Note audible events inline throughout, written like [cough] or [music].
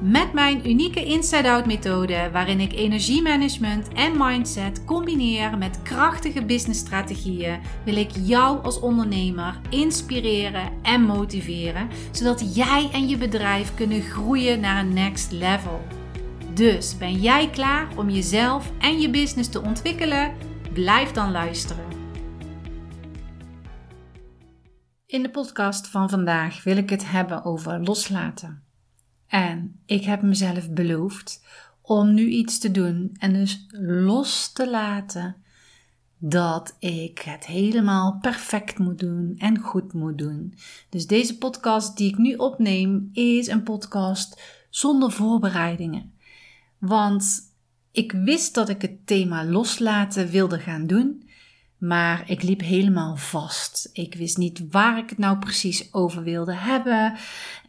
Met mijn unieke inside-out methode, waarin ik energiemanagement en mindset combineer met krachtige businessstrategieën, wil ik jou als ondernemer inspireren en motiveren, zodat jij en je bedrijf kunnen groeien naar een next level. Dus ben jij klaar om jezelf en je business te ontwikkelen? Blijf dan luisteren. In de podcast van vandaag wil ik het hebben over loslaten. En ik heb mezelf beloofd om nu iets te doen en dus los te laten dat ik het helemaal perfect moet doen en goed moet doen. Dus deze podcast die ik nu opneem is een podcast zonder voorbereidingen. Want ik wist dat ik het thema loslaten wilde gaan doen. Maar ik liep helemaal vast. Ik wist niet waar ik het nou precies over wilde hebben.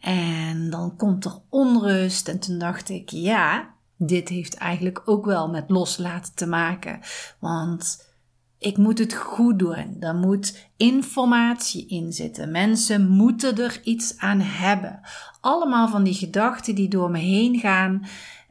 En dan komt er onrust. En toen dacht ik, ja, dit heeft eigenlijk ook wel met loslaten te maken. Want ik moet het goed doen. Er moet informatie in zitten. Mensen moeten er iets aan hebben. Allemaal van die gedachten die door me heen gaan.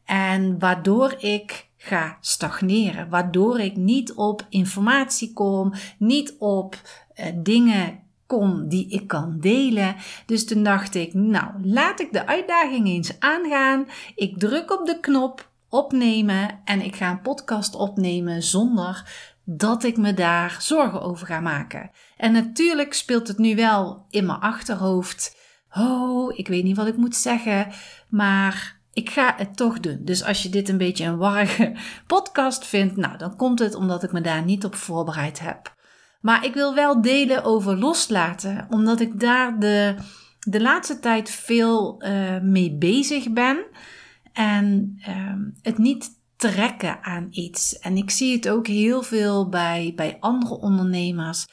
En waardoor ik ga stagneren, waardoor ik niet op informatie kom, niet op uh, dingen kom die ik kan delen. Dus toen dacht ik, nou, laat ik de uitdaging eens aangaan. Ik druk op de knop opnemen en ik ga een podcast opnemen zonder dat ik me daar zorgen over ga maken. En natuurlijk speelt het nu wel in mijn achterhoofd. Oh, ik weet niet wat ik moet zeggen, maar ik ga het toch doen. Dus als je dit een beetje een warrige [laughs] podcast vindt, nou, dan komt het omdat ik me daar niet op voorbereid heb. Maar ik wil wel delen over loslaten, omdat ik daar de, de laatste tijd veel uh, mee bezig ben. En uh, het niet trekken aan iets. En ik zie het ook heel veel bij, bij andere ondernemers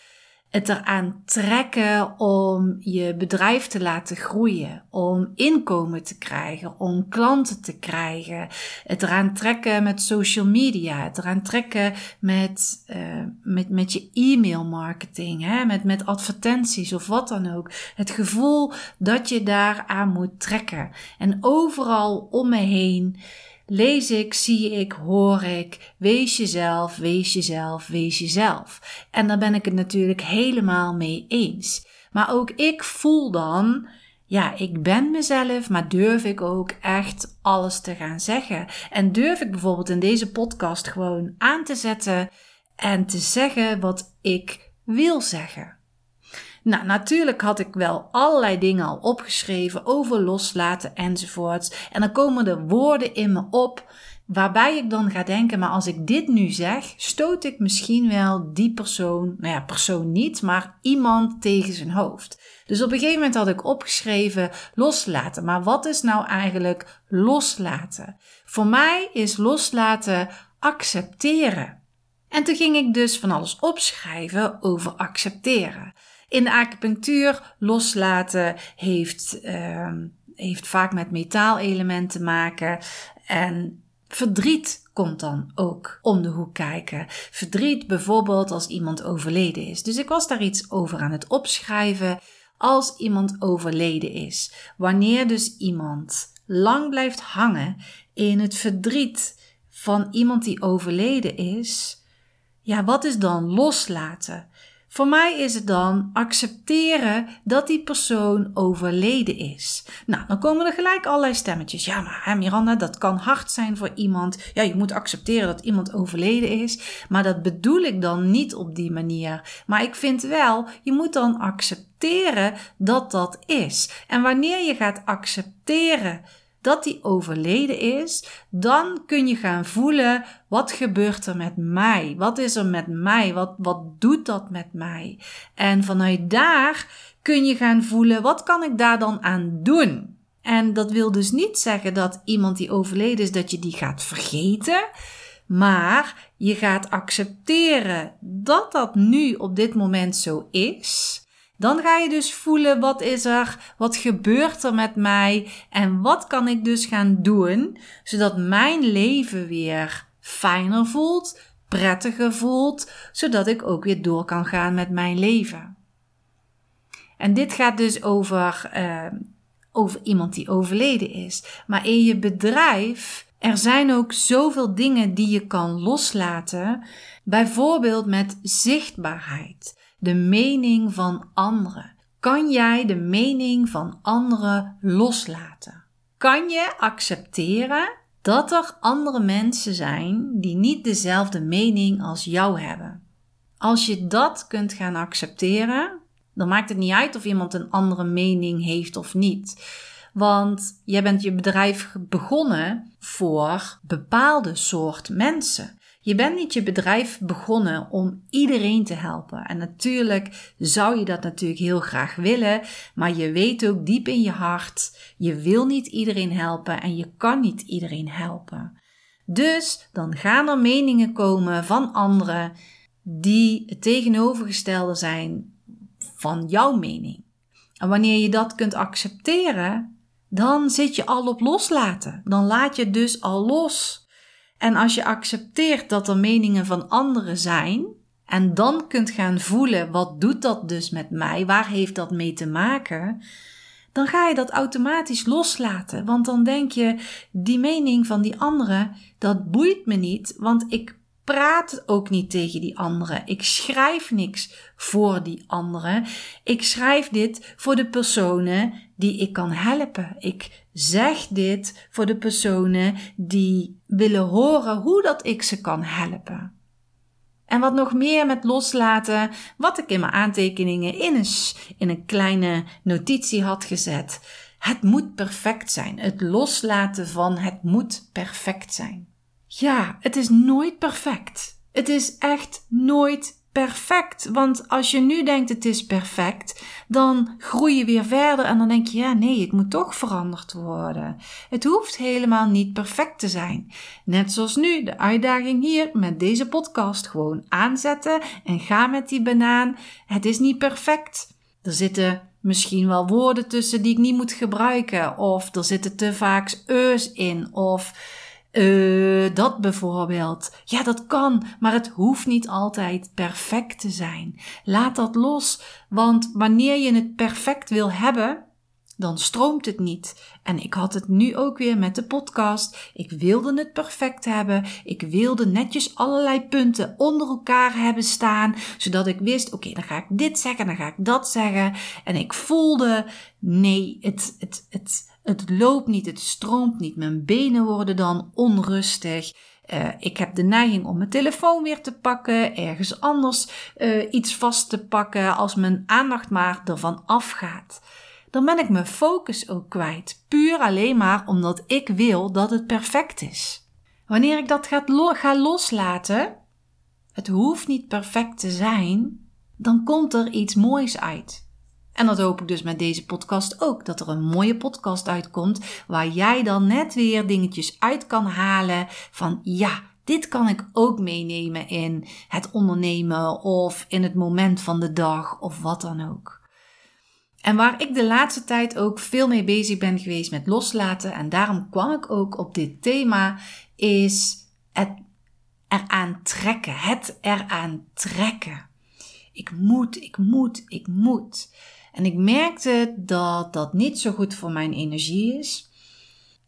het eraan trekken om je bedrijf te laten groeien, om inkomen te krijgen, om klanten te krijgen. Het eraan trekken met social media, het eraan trekken met, uh, met, met je e-mail marketing, hè, met, met advertenties of wat dan ook. Het gevoel dat je daaraan moet trekken. En overal om me heen lees ik, zie ik, hoor ik, wees jezelf, wees jezelf, wees jezelf. En daar ben ik het natuurlijk helemaal mee eens. Maar ook ik voel dan, ja, ik ben mezelf, maar durf ik ook echt alles te gaan zeggen? En durf ik bijvoorbeeld in deze podcast gewoon aan te zetten en te zeggen wat ik wil zeggen? Nou, natuurlijk had ik wel allerlei dingen al opgeschreven over loslaten enzovoorts. En dan komen er woorden in me op waarbij ik dan ga denken, maar als ik dit nu zeg, stoot ik misschien wel die persoon, nou ja, persoon niet, maar iemand tegen zijn hoofd. Dus op een gegeven moment had ik opgeschreven loslaten. Maar wat is nou eigenlijk loslaten? Voor mij is loslaten accepteren. En toen ging ik dus van alles opschrijven over accepteren. In de acupunctuur loslaten heeft, uh, heeft vaak met metaalelementen te maken. En verdriet komt dan ook om de hoek kijken. Verdriet bijvoorbeeld als iemand overleden is. Dus ik was daar iets over aan het opschrijven als iemand overleden is. Wanneer dus iemand lang blijft hangen in het verdriet van iemand die overleden is, ja, wat is dan loslaten? Voor mij is het dan accepteren dat die persoon overleden is. Nou, dan komen er gelijk allerlei stemmetjes. Ja, maar hè, Miranda, dat kan hard zijn voor iemand. Ja, je moet accepteren dat iemand overleden is. Maar dat bedoel ik dan niet op die manier. Maar ik vind wel, je moet dan accepteren dat dat is. En wanneer je gaat accepteren dat die overleden is, dan kun je gaan voelen wat gebeurt er met mij? Wat is er met mij? Wat, wat doet dat met mij? En vanuit daar kun je gaan voelen wat kan ik daar dan aan doen? En dat wil dus niet zeggen dat iemand die overleden is dat je die gaat vergeten, maar je gaat accepteren dat dat nu op dit moment zo is. Dan ga je dus voelen wat is er, wat gebeurt er met mij en wat kan ik dus gaan doen zodat mijn leven weer fijner voelt, prettiger voelt, zodat ik ook weer door kan gaan met mijn leven. En dit gaat dus over, uh, over iemand die overleden is. Maar in je bedrijf, er zijn ook zoveel dingen die je kan loslaten. Bijvoorbeeld met zichtbaarheid, de mening van anderen. Kan jij de mening van anderen loslaten? Kan je accepteren dat er andere mensen zijn die niet dezelfde mening als jou hebben? Als je dat kunt gaan accepteren, dan maakt het niet uit of iemand een andere mening heeft of niet. Want jij bent je bedrijf begonnen voor bepaalde soort mensen. Je bent niet je bedrijf begonnen om iedereen te helpen. En natuurlijk zou je dat natuurlijk heel graag willen, maar je weet ook diep in je hart, je wil niet iedereen helpen en je kan niet iedereen helpen. Dus dan gaan er meningen komen van anderen die het tegenovergestelde zijn van jouw mening. En wanneer je dat kunt accepteren, dan zit je al op loslaten. Dan laat je dus al los. En als je accepteert dat er meningen van anderen zijn, en dan kunt gaan voelen wat doet dat dus met mij, waar heeft dat mee te maken, dan ga je dat automatisch loslaten. Want dan denk je, die mening van die anderen, dat boeit me niet, want ik praat ook niet tegen die anderen. Ik schrijf niks voor die anderen. Ik schrijf dit voor de personen die ik kan helpen. Ik zeg dit voor de personen die willen horen hoe dat ik ze kan helpen. En wat nog meer met loslaten, wat ik in mijn aantekeningen in een, in een kleine notitie had gezet. Het moet perfect zijn. Het loslaten van het moet perfect zijn. Ja, het is nooit perfect. Het is echt nooit perfect. Want als je nu denkt het is perfect, dan groei je weer verder en dan denk je ja, nee, het moet toch veranderd worden. Het hoeft helemaal niet perfect te zijn. Net zoals nu de uitdaging hier met deze podcast gewoon aanzetten en ga met die banaan. Het is niet perfect. Er zitten misschien wel woorden tussen die ik niet moet gebruiken of er zitten te vaak eus in of uh, dat bijvoorbeeld. Ja, dat kan, maar het hoeft niet altijd perfect te zijn. Laat dat los, want wanneer je het perfect wil hebben, dan stroomt het niet. En ik had het nu ook weer met de podcast. Ik wilde het perfect hebben. Ik wilde netjes allerlei punten onder elkaar hebben staan, zodat ik wist: oké, dan ga ik dit zeggen, dan ga ik dat zeggen. En ik voelde: nee, het, het, het, het loopt niet, het stroomt niet. Mijn benen worden dan onrustig. Uh, ik heb de neiging om mijn telefoon weer te pakken, ergens anders uh, iets vast te pakken als mijn aandacht maar ervan afgaat. Dan ben ik mijn focus ook kwijt, puur alleen maar omdat ik wil dat het perfect is. Wanneer ik dat ga loslaten, het hoeft niet perfect te zijn, dan komt er iets moois uit. En dat hoop ik dus met deze podcast ook. Dat er een mooie podcast uitkomt waar jij dan net weer dingetjes uit kan halen van ja, dit kan ik ook meenemen in het ondernemen of in het moment van de dag of wat dan ook. En waar ik de laatste tijd ook veel mee bezig ben geweest met loslaten en daarom kwam ik ook op dit thema is het eraan trekken, het eraan trekken. Ik moet, ik moet, ik moet. En ik merkte dat dat niet zo goed voor mijn energie is.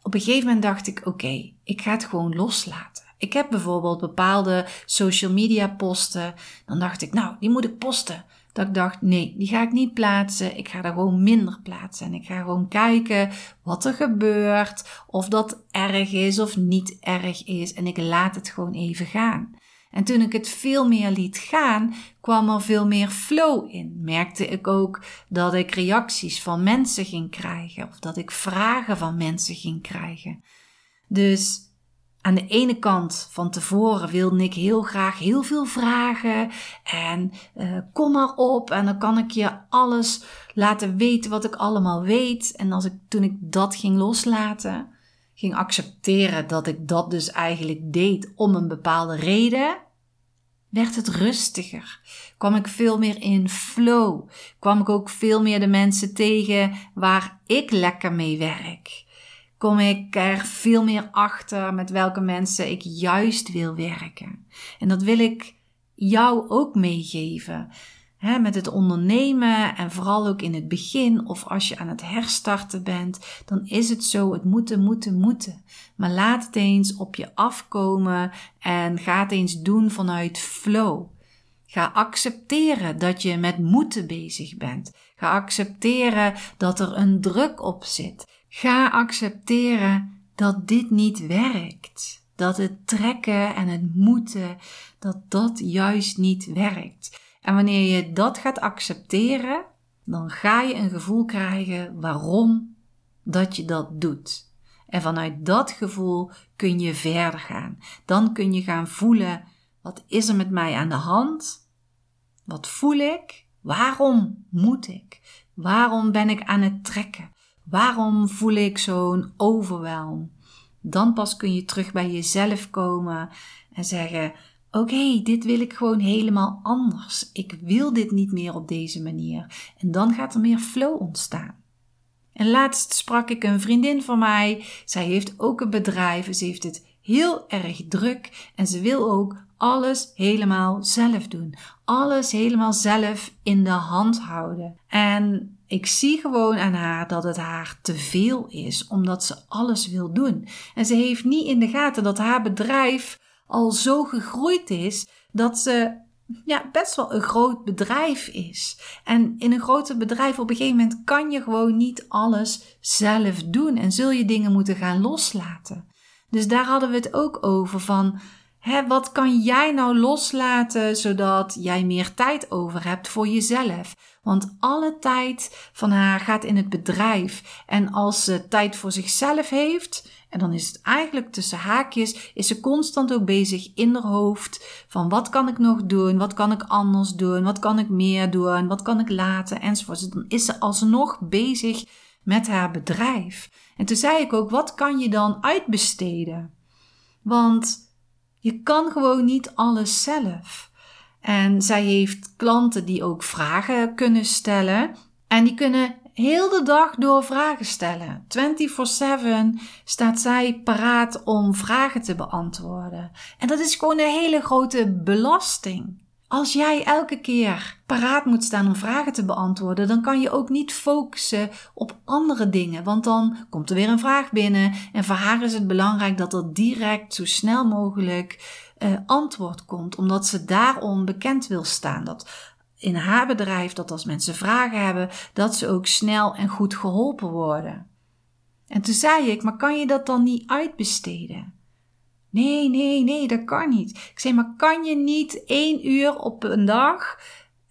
Op een gegeven moment dacht ik: oké, ik ga het gewoon loslaten. Ik heb bijvoorbeeld bepaalde social media posten. Dan dacht ik: nou, die moet ik posten. Dat ik dacht: nee, die ga ik niet plaatsen. Ik ga er gewoon minder plaatsen. En ik ga gewoon kijken wat er gebeurt. Of dat erg is of niet erg is. En ik laat het gewoon even gaan. En toen ik het veel meer liet gaan, kwam er veel meer flow in. Merkte ik ook dat ik reacties van mensen ging krijgen of dat ik vragen van mensen ging krijgen. Dus aan de ene kant van tevoren wilde ik heel graag heel veel vragen en uh, kom maar op en dan kan ik je alles laten weten wat ik allemaal weet. En als ik, toen ik dat ging loslaten, ging accepteren dat ik dat dus eigenlijk deed om een bepaalde reden, werd het rustiger. Kwam ik veel meer in flow. Kwam ik ook veel meer de mensen tegen waar ik lekker mee werk. Kom ik er veel meer achter met welke mensen ik juist wil werken. En dat wil ik jou ook meegeven met het ondernemen en vooral ook in het begin of als je aan het herstarten bent, dan is het zo, het moeten, moeten, moeten. Maar laat het eens op je afkomen en ga het eens doen vanuit flow. Ga accepteren dat je met moeten bezig bent. Ga accepteren dat er een druk op zit. Ga accepteren dat dit niet werkt. Dat het trekken en het moeten, dat dat juist niet werkt. En wanneer je dat gaat accepteren, dan ga je een gevoel krijgen waarom dat je dat doet. En vanuit dat gevoel kun je verder gaan. Dan kun je gaan voelen: wat is er met mij aan de hand? Wat voel ik? Waarom moet ik? Waarom ben ik aan het trekken? Waarom voel ik zo'n overwelm? Dan pas kun je terug bij jezelf komen en zeggen: Oké, dit wil ik gewoon helemaal anders. Ik wil dit niet meer op deze manier. En dan gaat er meer flow ontstaan. En laatst sprak ik een vriendin van mij. Zij heeft ook een bedrijf. Ze heeft het heel erg druk en ze wil ook alles helemaal zelf doen. Alles helemaal zelf in de hand houden. En ik zie gewoon aan haar dat het haar te veel is, omdat ze alles wil doen. En ze heeft niet in de gaten dat haar bedrijf al zo gegroeid is dat ze ja, best wel een groot bedrijf is. En in een groter bedrijf op een gegeven moment kan je gewoon niet alles zelf doen en zul je dingen moeten gaan loslaten. Dus daar hadden we het ook over van hè, wat kan jij nou loslaten zodat jij meer tijd over hebt voor jezelf? Want alle tijd van haar gaat in het bedrijf. En als ze tijd voor zichzelf heeft, en dan is het eigenlijk tussen haakjes, is ze constant ook bezig in haar hoofd van wat kan ik nog doen, wat kan ik anders doen, wat kan ik meer doen, wat kan ik laten enzovoort. Dan is ze alsnog bezig met haar bedrijf. En toen zei ik ook, wat kan je dan uitbesteden? Want je kan gewoon niet alles zelf. En zij heeft klanten die ook vragen kunnen stellen. En die kunnen heel de dag door vragen stellen. 24/7 staat zij paraat om vragen te beantwoorden. En dat is gewoon een hele grote belasting. Als jij elke keer paraat moet staan om vragen te beantwoorden, dan kan je ook niet focussen op andere dingen. Want dan komt er weer een vraag binnen. En voor haar is het belangrijk dat er direct zo snel mogelijk uh, antwoord komt, omdat ze daarom bekend wil staan. Dat in haar bedrijf dat als mensen vragen hebben, dat ze ook snel en goed geholpen worden. En toen zei ik, maar kan je dat dan niet uitbesteden? Nee, nee, nee, dat kan niet. Ik zei, maar kan je niet één uur op een dag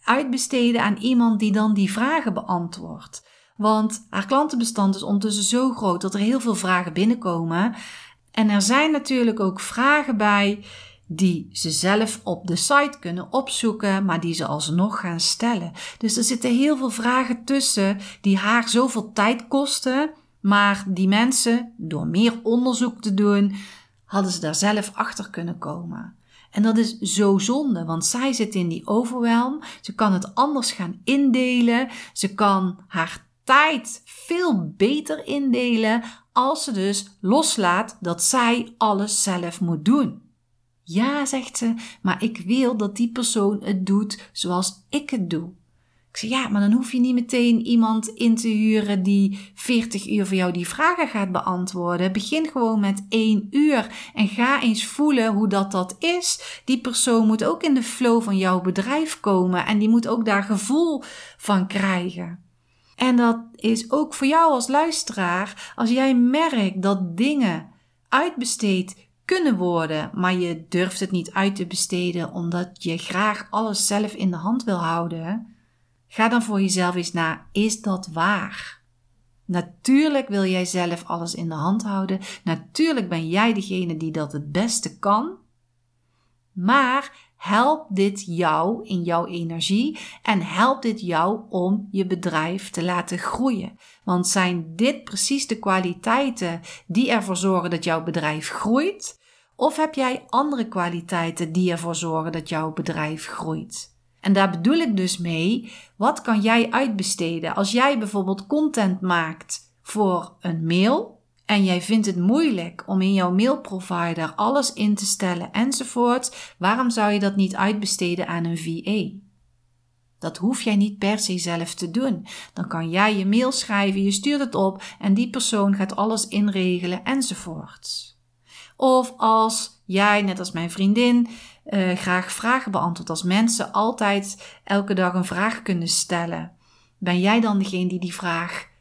uitbesteden aan iemand die dan die vragen beantwoordt? Want haar klantenbestand is ondertussen zo groot dat er heel veel vragen binnenkomen. En er zijn natuurlijk ook vragen bij die ze zelf op de site kunnen opzoeken, maar die ze alsnog gaan stellen. Dus er zitten heel veel vragen tussen die haar zoveel tijd kosten, maar die mensen, door meer onderzoek te doen, hadden ze daar zelf achter kunnen komen. En dat is zo zonde, want zij zit in die overwelm. Ze kan het anders gaan indelen. Ze kan haar tijd veel beter indelen als ze dus loslaat dat zij alles zelf moet doen. Ja, zegt ze, maar ik wil dat die persoon het doet zoals ik het doe. Ik zeg, ja, maar dan hoef je niet meteen iemand in te huren die 40 uur voor jou die vragen gaat beantwoorden. Begin gewoon met één uur en ga eens voelen hoe dat dat is. Die persoon moet ook in de flow van jouw bedrijf komen en die moet ook daar gevoel van krijgen. En dat is ook voor jou als luisteraar, als jij merkt dat dingen uitbesteed kunnen worden, maar je durft het niet uit te besteden omdat je graag alles zelf in de hand wil houden, ga dan voor jezelf eens na: is dat waar? Natuurlijk wil jij zelf alles in de hand houden. Natuurlijk ben jij degene die dat het beste kan. Maar helpt dit jou in jouw energie en helpt dit jou om je bedrijf te laten groeien? Want zijn dit precies de kwaliteiten die ervoor zorgen dat jouw bedrijf groeit? Of heb jij andere kwaliteiten die ervoor zorgen dat jouw bedrijf groeit? En daar bedoel ik dus mee, wat kan jij uitbesteden? Als jij bijvoorbeeld content maakt voor een mail en jij vindt het moeilijk om in jouw mailprovider alles in te stellen enzovoort, waarom zou je dat niet uitbesteden aan een VA? Dat hoef jij niet per se zelf te doen. Dan kan jij je mail schrijven, je stuurt het op en die persoon gaat alles inregelen enzovoort. Of als jij, net als mijn vriendin, uh, graag vragen beantwoordt. Als mensen altijd elke dag een vraag kunnen stellen, ben jij dan degene die die vraag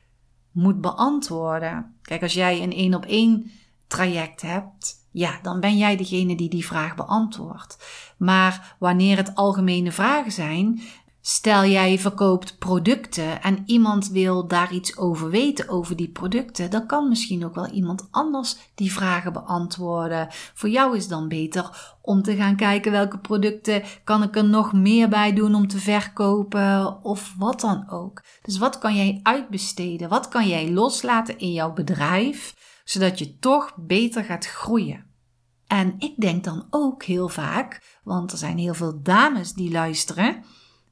moet beantwoorden? Kijk, als jij een één op één traject hebt, ja, dan ben jij degene die die vraag beantwoordt. Maar wanneer het algemene vragen zijn, Stel jij verkoopt producten en iemand wil daar iets over weten over die producten, dan kan misschien ook wel iemand anders die vragen beantwoorden. Voor jou is dan beter om te gaan kijken welke producten kan ik er nog meer bij doen om te verkopen of wat dan ook. Dus wat kan jij uitbesteden? Wat kan jij loslaten in jouw bedrijf zodat je toch beter gaat groeien? En ik denk dan ook heel vaak, want er zijn heel veel dames die luisteren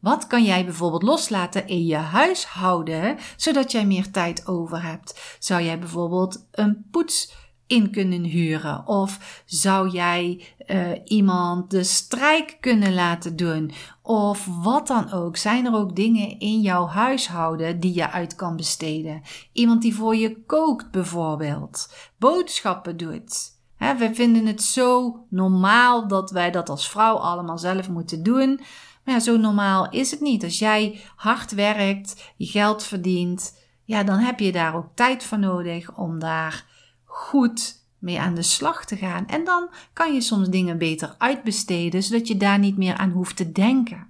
wat kan jij bijvoorbeeld loslaten in je huishouden, zodat jij meer tijd over hebt? Zou jij bijvoorbeeld een poets in kunnen huren? Of zou jij uh, iemand de strijk kunnen laten doen? Of wat dan ook. Zijn er ook dingen in jouw huishouden die je uit kan besteden? Iemand die voor je kookt bijvoorbeeld. Boodschappen doet. We vinden het zo normaal dat wij dat als vrouw allemaal zelf moeten doen. Maar ja, zo normaal is het niet. Als jij hard werkt, je geld verdient, ja, dan heb je daar ook tijd voor nodig om daar goed mee aan de slag te gaan. En dan kan je soms dingen beter uitbesteden, zodat je daar niet meer aan hoeft te denken.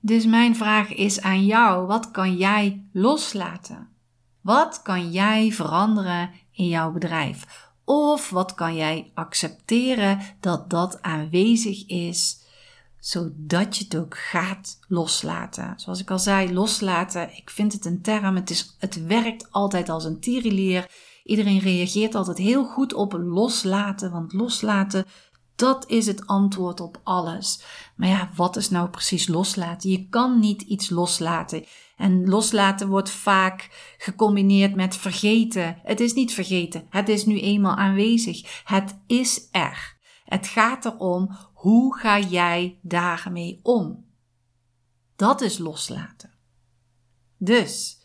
Dus mijn vraag is aan jou: wat kan jij loslaten? Wat kan jij veranderen in jouw bedrijf? Of wat kan jij accepteren dat dat aanwezig is zodat je het ook gaat loslaten. Zoals ik al zei, loslaten, ik vind het een term, het, is, het werkt altijd als een tierenlier. Iedereen reageert altijd heel goed op loslaten, want loslaten, dat is het antwoord op alles. Maar ja, wat is nou precies loslaten? Je kan niet iets loslaten. En loslaten wordt vaak gecombineerd met vergeten. Het is niet vergeten, het is nu eenmaal aanwezig. Het is er. Het gaat erom hoe ga jij daarmee om? Dat is loslaten. Dus,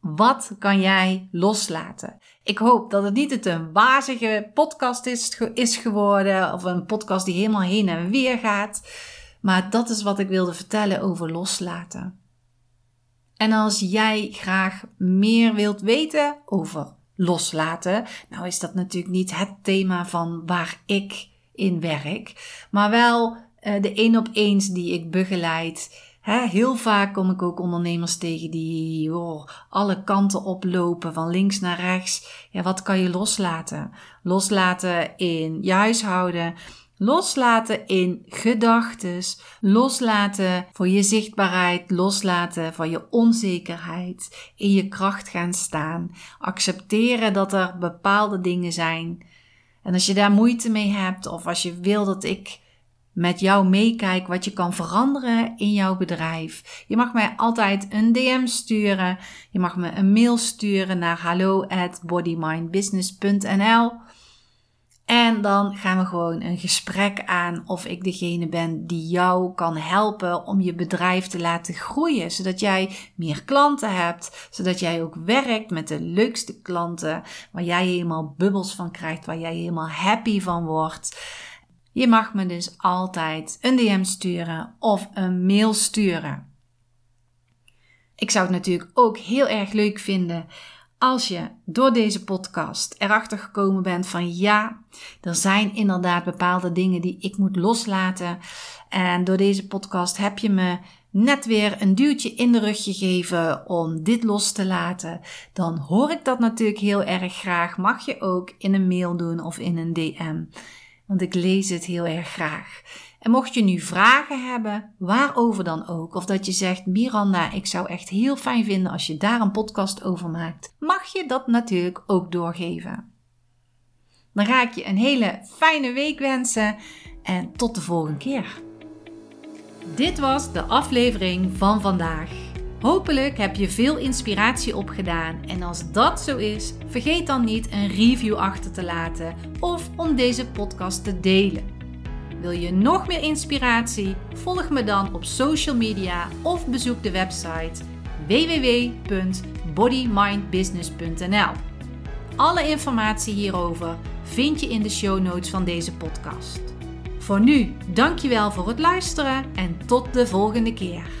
wat kan jij loslaten? Ik hoop dat het niet het een wazige podcast is, is geworden of een podcast die helemaal heen en weer gaat. Maar dat is wat ik wilde vertellen over loslaten. En als jij graag meer wilt weten over loslaten, nou is dat natuurlijk niet het thema van waar ik in werk, maar wel uh, de één op eens die ik begeleid. He, heel vaak kom ik ook ondernemers tegen die oh, alle kanten oplopen, van links naar rechts. Ja, wat kan je loslaten? Loslaten in je huishouden, loslaten in gedachtes, loslaten voor je zichtbaarheid, loslaten van je onzekerheid, in je kracht gaan staan, accepteren dat er bepaalde dingen zijn en als je daar moeite mee hebt of als je wil dat ik met jou meekijk wat je kan veranderen in jouw bedrijf. Je mag mij altijd een DM sturen. Je mag me een mail sturen naar hallo at bodymindbusiness.nl. En dan gaan we gewoon een gesprek aan of ik degene ben die jou kan helpen om je bedrijf te laten groeien. Zodat jij meer klanten hebt. Zodat jij ook werkt met de leukste klanten. Waar jij helemaal bubbels van krijgt. Waar jij helemaal happy van wordt. Je mag me dus altijd een DM sturen of een mail sturen. Ik zou het natuurlijk ook heel erg leuk vinden als je door deze podcast erachter gekomen bent van ja, er zijn inderdaad bepaalde dingen die ik moet loslaten. En door deze podcast heb je me net weer een duwtje in de rug gegeven om dit los te laten. Dan hoor ik dat natuurlijk heel erg graag. Mag je ook in een mail doen of in een DM. Want ik lees het heel erg graag. En mocht je nu vragen hebben, waarover dan ook, of dat je zegt, Miranda, ik zou echt heel fijn vinden als je daar een podcast over maakt, mag je dat natuurlijk ook doorgeven. Dan ga ik je een hele fijne week wensen en tot de volgende keer. Dit was de aflevering van vandaag. Hopelijk heb je veel inspiratie opgedaan en als dat zo is, vergeet dan niet een review achter te laten of om deze podcast te delen. Wil je nog meer inspiratie? Volg me dan op social media of bezoek de website www.bodymindbusiness.nl. Alle informatie hierover vind je in de show notes van deze podcast. Voor nu, dankjewel voor het luisteren en tot de volgende keer.